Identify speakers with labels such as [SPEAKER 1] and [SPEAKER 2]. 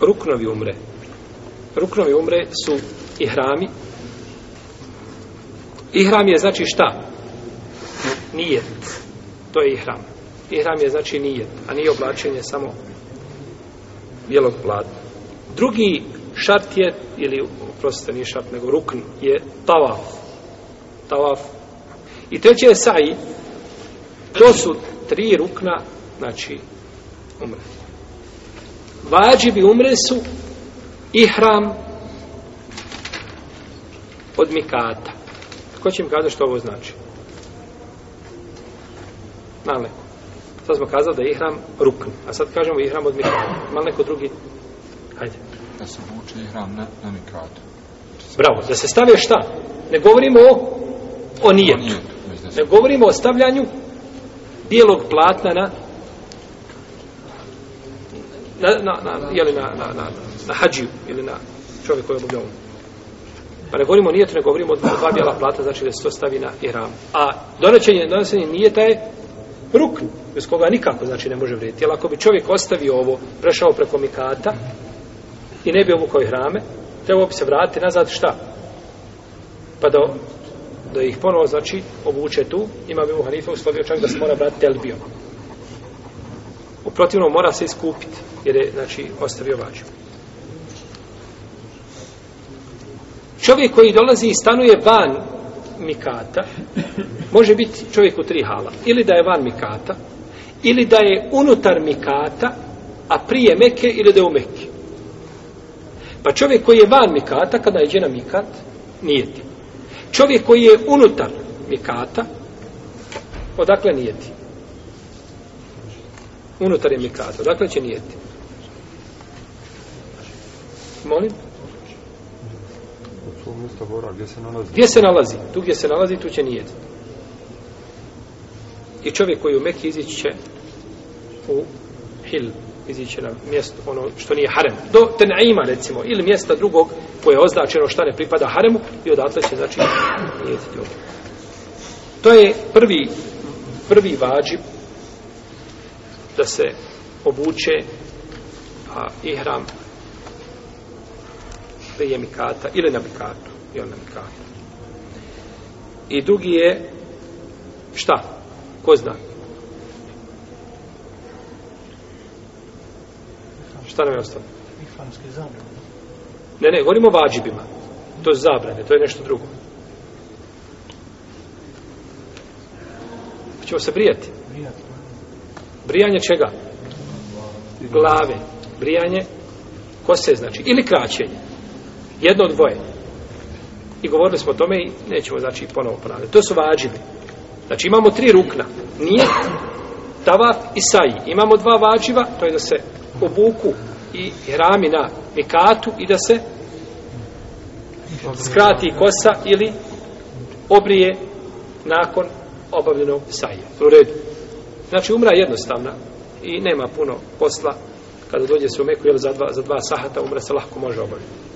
[SPEAKER 1] ruknovi umre. Ruknovi umre su i hrami. I hram je znači šta? Nijet. To je i hram. I hram je znači nijet, a nije oblačenje samo bijelog platna. Drugi šart je, ili prostite nije šart, nego rukn, je tavaf. Tavaf. I treće je saji. To su tri rukna, znači, umreti vađibi umre su i hram od mikata. Ko će im kazati što ovo znači? Malo neko. Sad smo kazali da je ihram rukn. A sad kažemo ihram od mikata. Malo neko drugi?
[SPEAKER 2] Hajde. Da se uči ihram na, na mikata.
[SPEAKER 1] Bravo. Da se stave šta? Ne govorimo o, o nijetu. Ne govorimo o stavljanju bijelog platna na, na, na, na, jeli na, na, na, na hađiju, ili na čovjek koji je obavljao umru. Pa ne govorimo o nijetu, ne govorimo o dva bijela plata, znači da se to stavi na ihram. A donačenje, donačenje nije taj ruk, bez koga nikako znači ne može vrijediti. Jer ako bi čovjek ostavio ovo, prešao preko mikata i ne bi ovukao ihrame, trebao bi se vratiti nazad šta? Pa da, da ih ponovo, znači, obuče tu, ima bi mu Hanife uslovio čak da se mora vratiti Elbijom protivno mora se iskupiti, jer je, znači, ostavio vađu. Čovjek koji dolazi i stanuje van mikata, može biti čovjek u tri hala. Ili da je van mikata, ili da je unutar mikata, a prije meke ili da je u meke. Pa čovjek koji je van mikata, kada je na mikat, nije ti. Čovjek koji je unutar mikata, odakle nije ti unutar je mikata. Dakle, će nijeti. Molim? Gdje se nalazi? Gdje se nalazi? Tu gdje se nalazi, tu će nijeti. I čovjek koji u Mekke izići će u Hil, izići će na mjesto ono što nije harem. Do Tenaima, recimo, ili mjesta drugog koje je označeno šta ne pripada haremu i odatle će, znači, nijeti ovdje. To je prvi, prvi vađib da se obuče a ihram prije mikata ili na mikatu, ili na mikatu. I drugi je šta? Ko zna? Šta nam je ostalo? Ihramske zabrane. Ne, ne, govorimo o vađibima. To je zabrane, to je nešto drugo. Čemo se brijati? Brijati. Brijanje čega? Glave. Brijanje kose, znači, ili kraćenje. Jedno od dvoje. I govorili smo o tome i nećemo, znači, ponovo ponavljati. To su vađibi. Znači, imamo tri rukna. Nije tavaf i saji. Imamo dva vađiva, to je da se obuku i hrami na mikatu i da se skrati kosa ili obrije nakon obavljenog saja. U redu. Znači umra jednostavna i nema puno posla kada dođe se u Meku jel, za, dva, za dva sahata umra se lahko može obaviti.